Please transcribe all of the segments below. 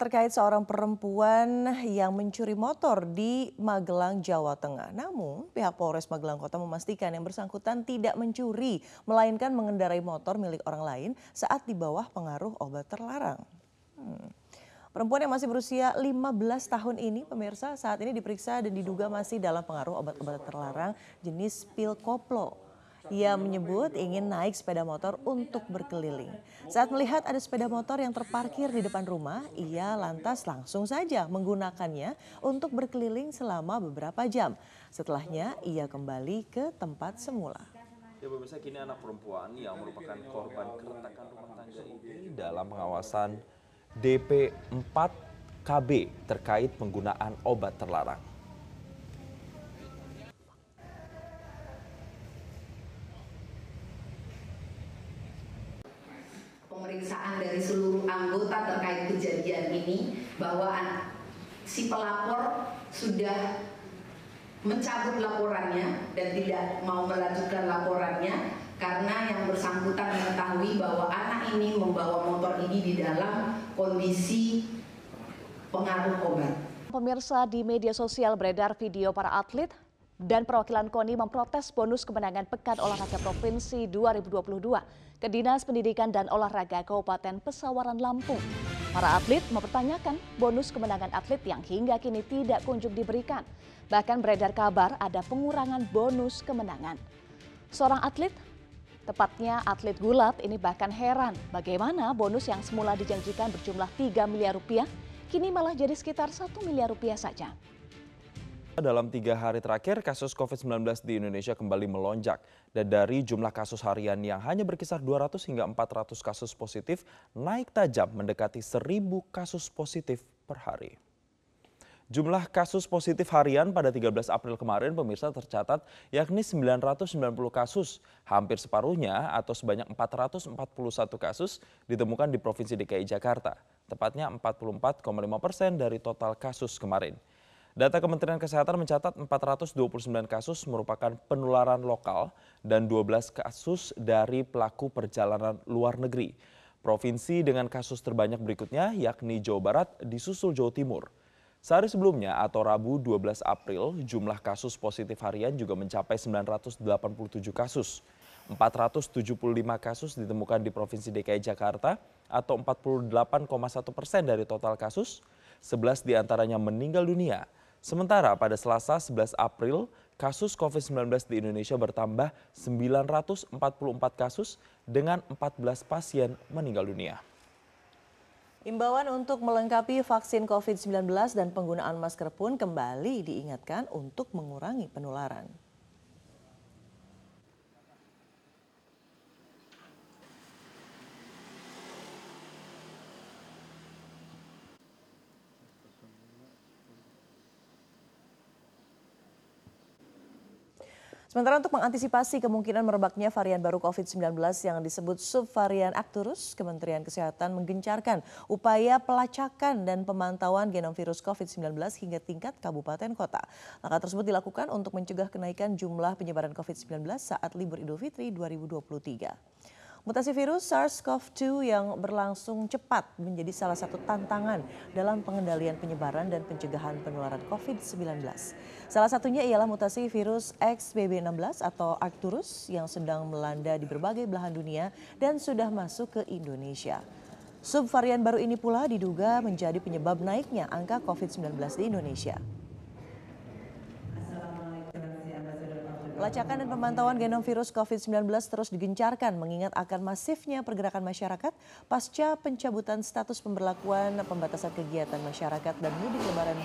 terkait seorang perempuan yang mencuri motor di Magelang, Jawa Tengah. Namun, pihak Polres Magelang Kota memastikan yang bersangkutan tidak mencuri, melainkan mengendarai motor milik orang lain saat di bawah pengaruh obat terlarang. Hmm. Perempuan yang masih berusia 15 tahun ini, pemirsa, saat ini diperiksa dan diduga masih dalam pengaruh obat-obat terlarang jenis pil koplo. Ia menyebut ingin naik sepeda motor untuk berkeliling. Saat melihat ada sepeda motor yang terparkir di depan rumah, ia lantas langsung saja menggunakannya untuk berkeliling selama beberapa jam. Setelahnya, ia kembali ke tempat semula. Ya pemirsa kini anak perempuan yang merupakan korban keretakan rumah tangga ini dalam pengawasan DP 4 KB terkait penggunaan obat terlarang. Pemeriksaan dari seluruh anggota terkait kejadian ini bahwa si pelapor sudah mencabut laporannya dan tidak mau melanjutkan laporannya karena yang bersangkutan mengetahui bahwa anak ini membawa motor ini di dalam kondisi pengaruh obat. Pemirsa di media sosial beredar video para atlet dan perwakilan KONI memprotes bonus kemenangan Pekan Olahraga Provinsi 2022 ke Dinas Pendidikan dan Olahraga Kabupaten Pesawaran Lampung. Para atlet mempertanyakan bonus kemenangan atlet yang hingga kini tidak kunjung diberikan. Bahkan beredar kabar ada pengurangan bonus kemenangan. Seorang atlet, tepatnya atlet gulat ini bahkan heran bagaimana bonus yang semula dijanjikan berjumlah 3 miliar rupiah kini malah jadi sekitar 1 miliar rupiah saja. Dalam tiga hari terakhir, kasus COVID-19 di Indonesia kembali melonjak. Dan dari jumlah kasus harian yang hanya berkisar 200 hingga 400 kasus positif, naik tajam mendekati 1000 kasus positif per hari. Jumlah kasus positif harian pada 13 April kemarin pemirsa tercatat yakni 990 kasus. Hampir separuhnya atau sebanyak 441 kasus ditemukan di Provinsi DKI Jakarta. Tepatnya 44,5 persen dari total kasus kemarin. Data Kementerian Kesehatan mencatat 429 kasus merupakan penularan lokal dan 12 kasus dari pelaku perjalanan luar negeri. Provinsi dengan kasus terbanyak berikutnya yakni Jawa Barat disusul Jawa Timur. Sehari sebelumnya atau Rabu 12 April, jumlah kasus positif harian juga mencapai 987 kasus. 475 kasus ditemukan di Provinsi DKI Jakarta atau 48,1 persen dari total kasus. 11 di antaranya meninggal dunia Sementara pada Selasa 11 April, kasus COVID-19 di Indonesia bertambah 944 kasus dengan 14 pasien meninggal dunia. Imbauan untuk melengkapi vaksin COVID-19 dan penggunaan masker pun kembali diingatkan untuk mengurangi penularan. Sementara untuk mengantisipasi kemungkinan merebaknya varian baru COVID-19 yang disebut subvarian Acturus, Kementerian Kesehatan menggencarkan upaya pelacakan dan pemantauan genom virus COVID-19 hingga tingkat kabupaten kota. Langkah tersebut dilakukan untuk mencegah kenaikan jumlah penyebaran COVID-19 saat libur Idul Fitri 2023. Mutasi virus SARS-CoV-2 yang berlangsung cepat menjadi salah satu tantangan dalam pengendalian penyebaran dan pencegahan penularan COVID-19. Salah satunya ialah mutasi virus XBB16 atau Arcturus yang sedang melanda di berbagai belahan dunia dan sudah masuk ke Indonesia. Subvarian baru ini pula diduga menjadi penyebab naiknya angka COVID-19 di Indonesia. Pelacakan dan pemantauan genom virus COVID-19 terus digencarkan mengingat akan masifnya pergerakan masyarakat pasca pencabutan status pemberlakuan pembatasan kegiatan masyarakat dan mudik lebaran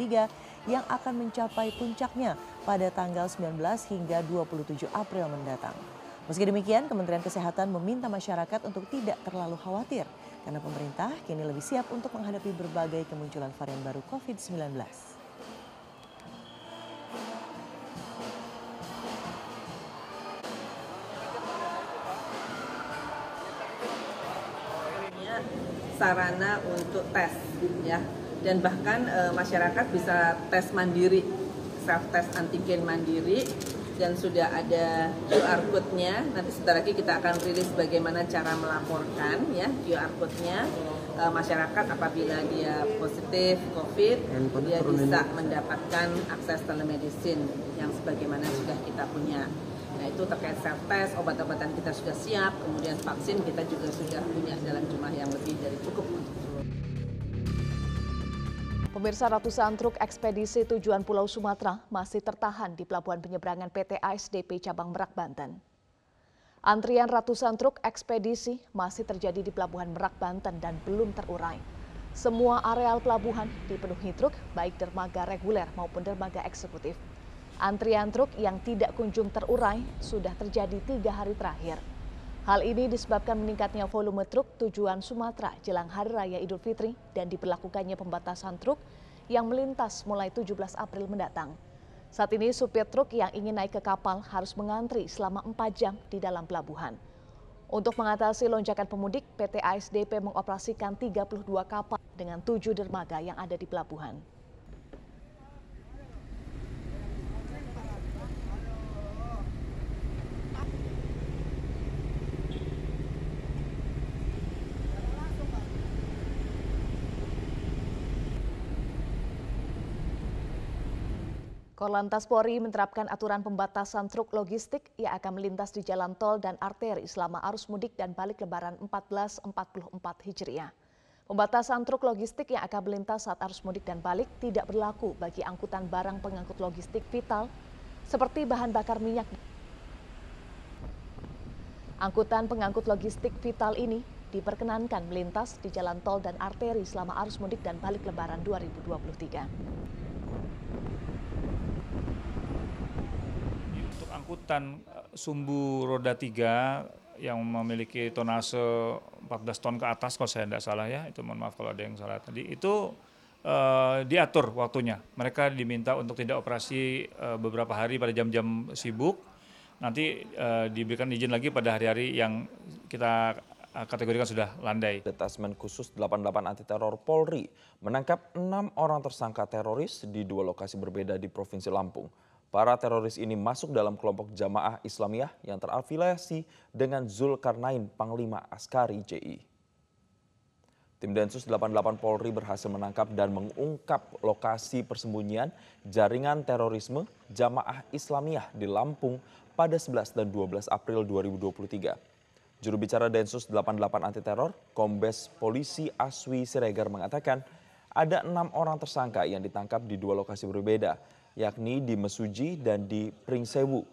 2023 yang akan mencapai puncaknya pada tanggal 19 hingga 27 April mendatang. Meski demikian, Kementerian Kesehatan meminta masyarakat untuk tidak terlalu khawatir karena pemerintah kini lebih siap untuk menghadapi berbagai kemunculan varian baru COVID-19. Sarana untuk tes ya. Dan bahkan e, masyarakat bisa tes mandiri self test antigen mandiri dan sudah ada QR code-nya. Nanti sebentar lagi kita akan rilis bagaimana cara melaporkan ya QR code-nya. Uh, masyarakat apabila dia positif COVID, dia bisa mendapatkan akses telemedicine yang sebagaimana sudah kita punya. Nah itu terkait self test, obat-obatan kita sudah siap, kemudian vaksin kita juga sudah punya dalam jumlah yang lebih dari cukup Pemirsa ratusan truk ekspedisi tujuan Pulau Sumatera masih tertahan di pelabuhan penyeberangan PT ASDP Cabang Merak, Banten. Antrian ratusan truk ekspedisi masih terjadi di Pelabuhan Merak, Banten dan belum terurai. Semua areal pelabuhan dipenuhi truk, baik dermaga reguler maupun dermaga eksekutif. Antrian truk yang tidak kunjung terurai sudah terjadi tiga hari terakhir. Hal ini disebabkan meningkatnya volume truk tujuan Sumatera jelang Hari Raya Idul Fitri dan diberlakukannya pembatasan truk yang melintas mulai 17 April mendatang. Saat ini supir truk yang ingin naik ke kapal harus mengantri selama 4 jam di dalam pelabuhan. Untuk mengatasi lonjakan pemudik, PT ASDP mengoperasikan 32 kapal dengan 7 dermaga yang ada di pelabuhan. Korlantas Polri menerapkan aturan pembatasan truk logistik yang akan melintas di jalan tol dan arteri selama arus mudik dan balik lebaran 1444 Hijriah. Pembatasan truk logistik yang akan melintas saat arus mudik dan balik tidak berlaku bagi angkutan barang pengangkut logistik vital seperti bahan bakar minyak. Angkutan pengangkut logistik vital ini diperkenankan melintas di jalan tol dan arteri selama arus mudik dan balik lebaran 2023. Angkutan eh, sumbu roda tiga yang memiliki tonase 14 ton ke atas kalau saya tidak salah ya, itu mohon maaf kalau ada yang salah tadi, itu uh, diatur waktunya. Mereka diminta untuk tidak operasi uh, beberapa hari pada jam-jam sibuk, nanti uh, diberikan izin lagi pada hari-hari yang kita kategorikan sudah landai. Detasmen khusus 88 anti teror Polri menangkap enam orang tersangka teroris di dua lokasi berbeda di Provinsi Lampung. Para teroris ini masuk dalam kelompok jamaah Islamiyah yang terafiliasi dengan Zulkarnain Panglima Askari JI. Tim Densus 88 Polri berhasil menangkap dan mengungkap lokasi persembunyian jaringan terorisme jamaah Islamiyah di Lampung pada 11 dan 12 April 2023. Juru bicara Densus 88 anti teror, Kombes Polisi Aswi Siregar mengatakan ada enam orang tersangka yang ditangkap di dua lokasi berbeda yakni di Mesuji dan di Pringsewu.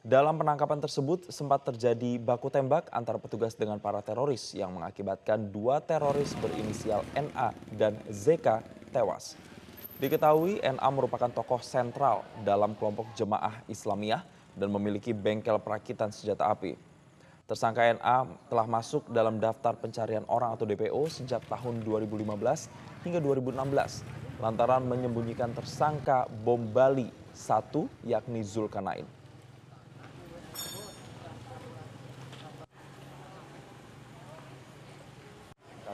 Dalam penangkapan tersebut sempat terjadi baku tembak antara petugas dengan para teroris yang mengakibatkan dua teroris berinisial NA dan ZK tewas. Diketahui NA merupakan tokoh sentral dalam kelompok jemaah Islamiyah dan memiliki bengkel perakitan senjata api. Tersangka NA telah masuk dalam daftar pencarian orang atau DPO sejak tahun 2015 hingga 2016 lantaran menyembunyikan tersangka bom Bali satu yakni Zulkarnain.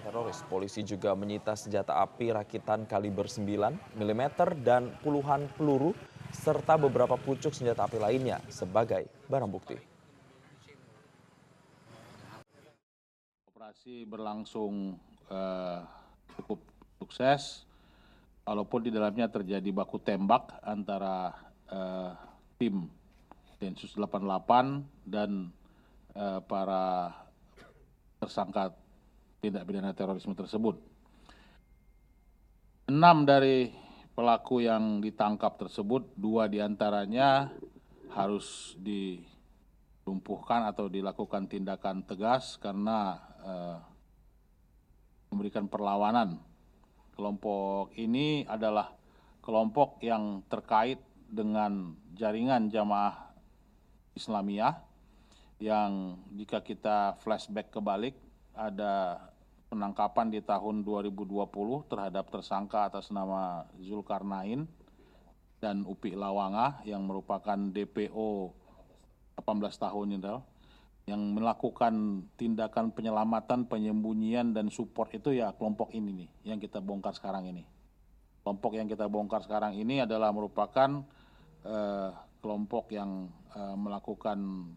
teroris. Polisi juga menyita senjata api rakitan kaliber 9 mm dan puluhan peluru serta beberapa pucuk senjata api lainnya sebagai barang bukti. Operasi berlangsung uh, cukup sukses walaupun di dalamnya terjadi baku tembak antara uh, tim Densus 88 dan uh, para tersangka tindak pidana terorisme tersebut. Enam dari pelaku yang ditangkap tersebut, dua di antaranya harus dilumpuhkan atau dilakukan tindakan tegas karena uh, memberikan perlawanan. Kelompok ini adalah kelompok yang terkait dengan jaringan jamaah Islamiyah yang jika kita flashback kebalik ada penangkapan di tahun 2020 terhadap tersangka atas nama Zulkarnain dan Upi Lawanga yang merupakan DPO 18 tahun ini yang melakukan tindakan penyelamatan, penyembunyian dan support itu ya kelompok ini nih yang kita bongkar sekarang ini. Kelompok yang kita bongkar sekarang ini adalah merupakan uh, kelompok yang uh, melakukan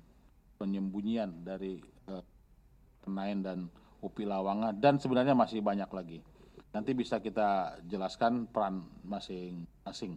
penyembunyian dari uh, dan Upi Lawanga, dan sebenarnya masih banyak lagi. Nanti bisa kita jelaskan peran masing-masing.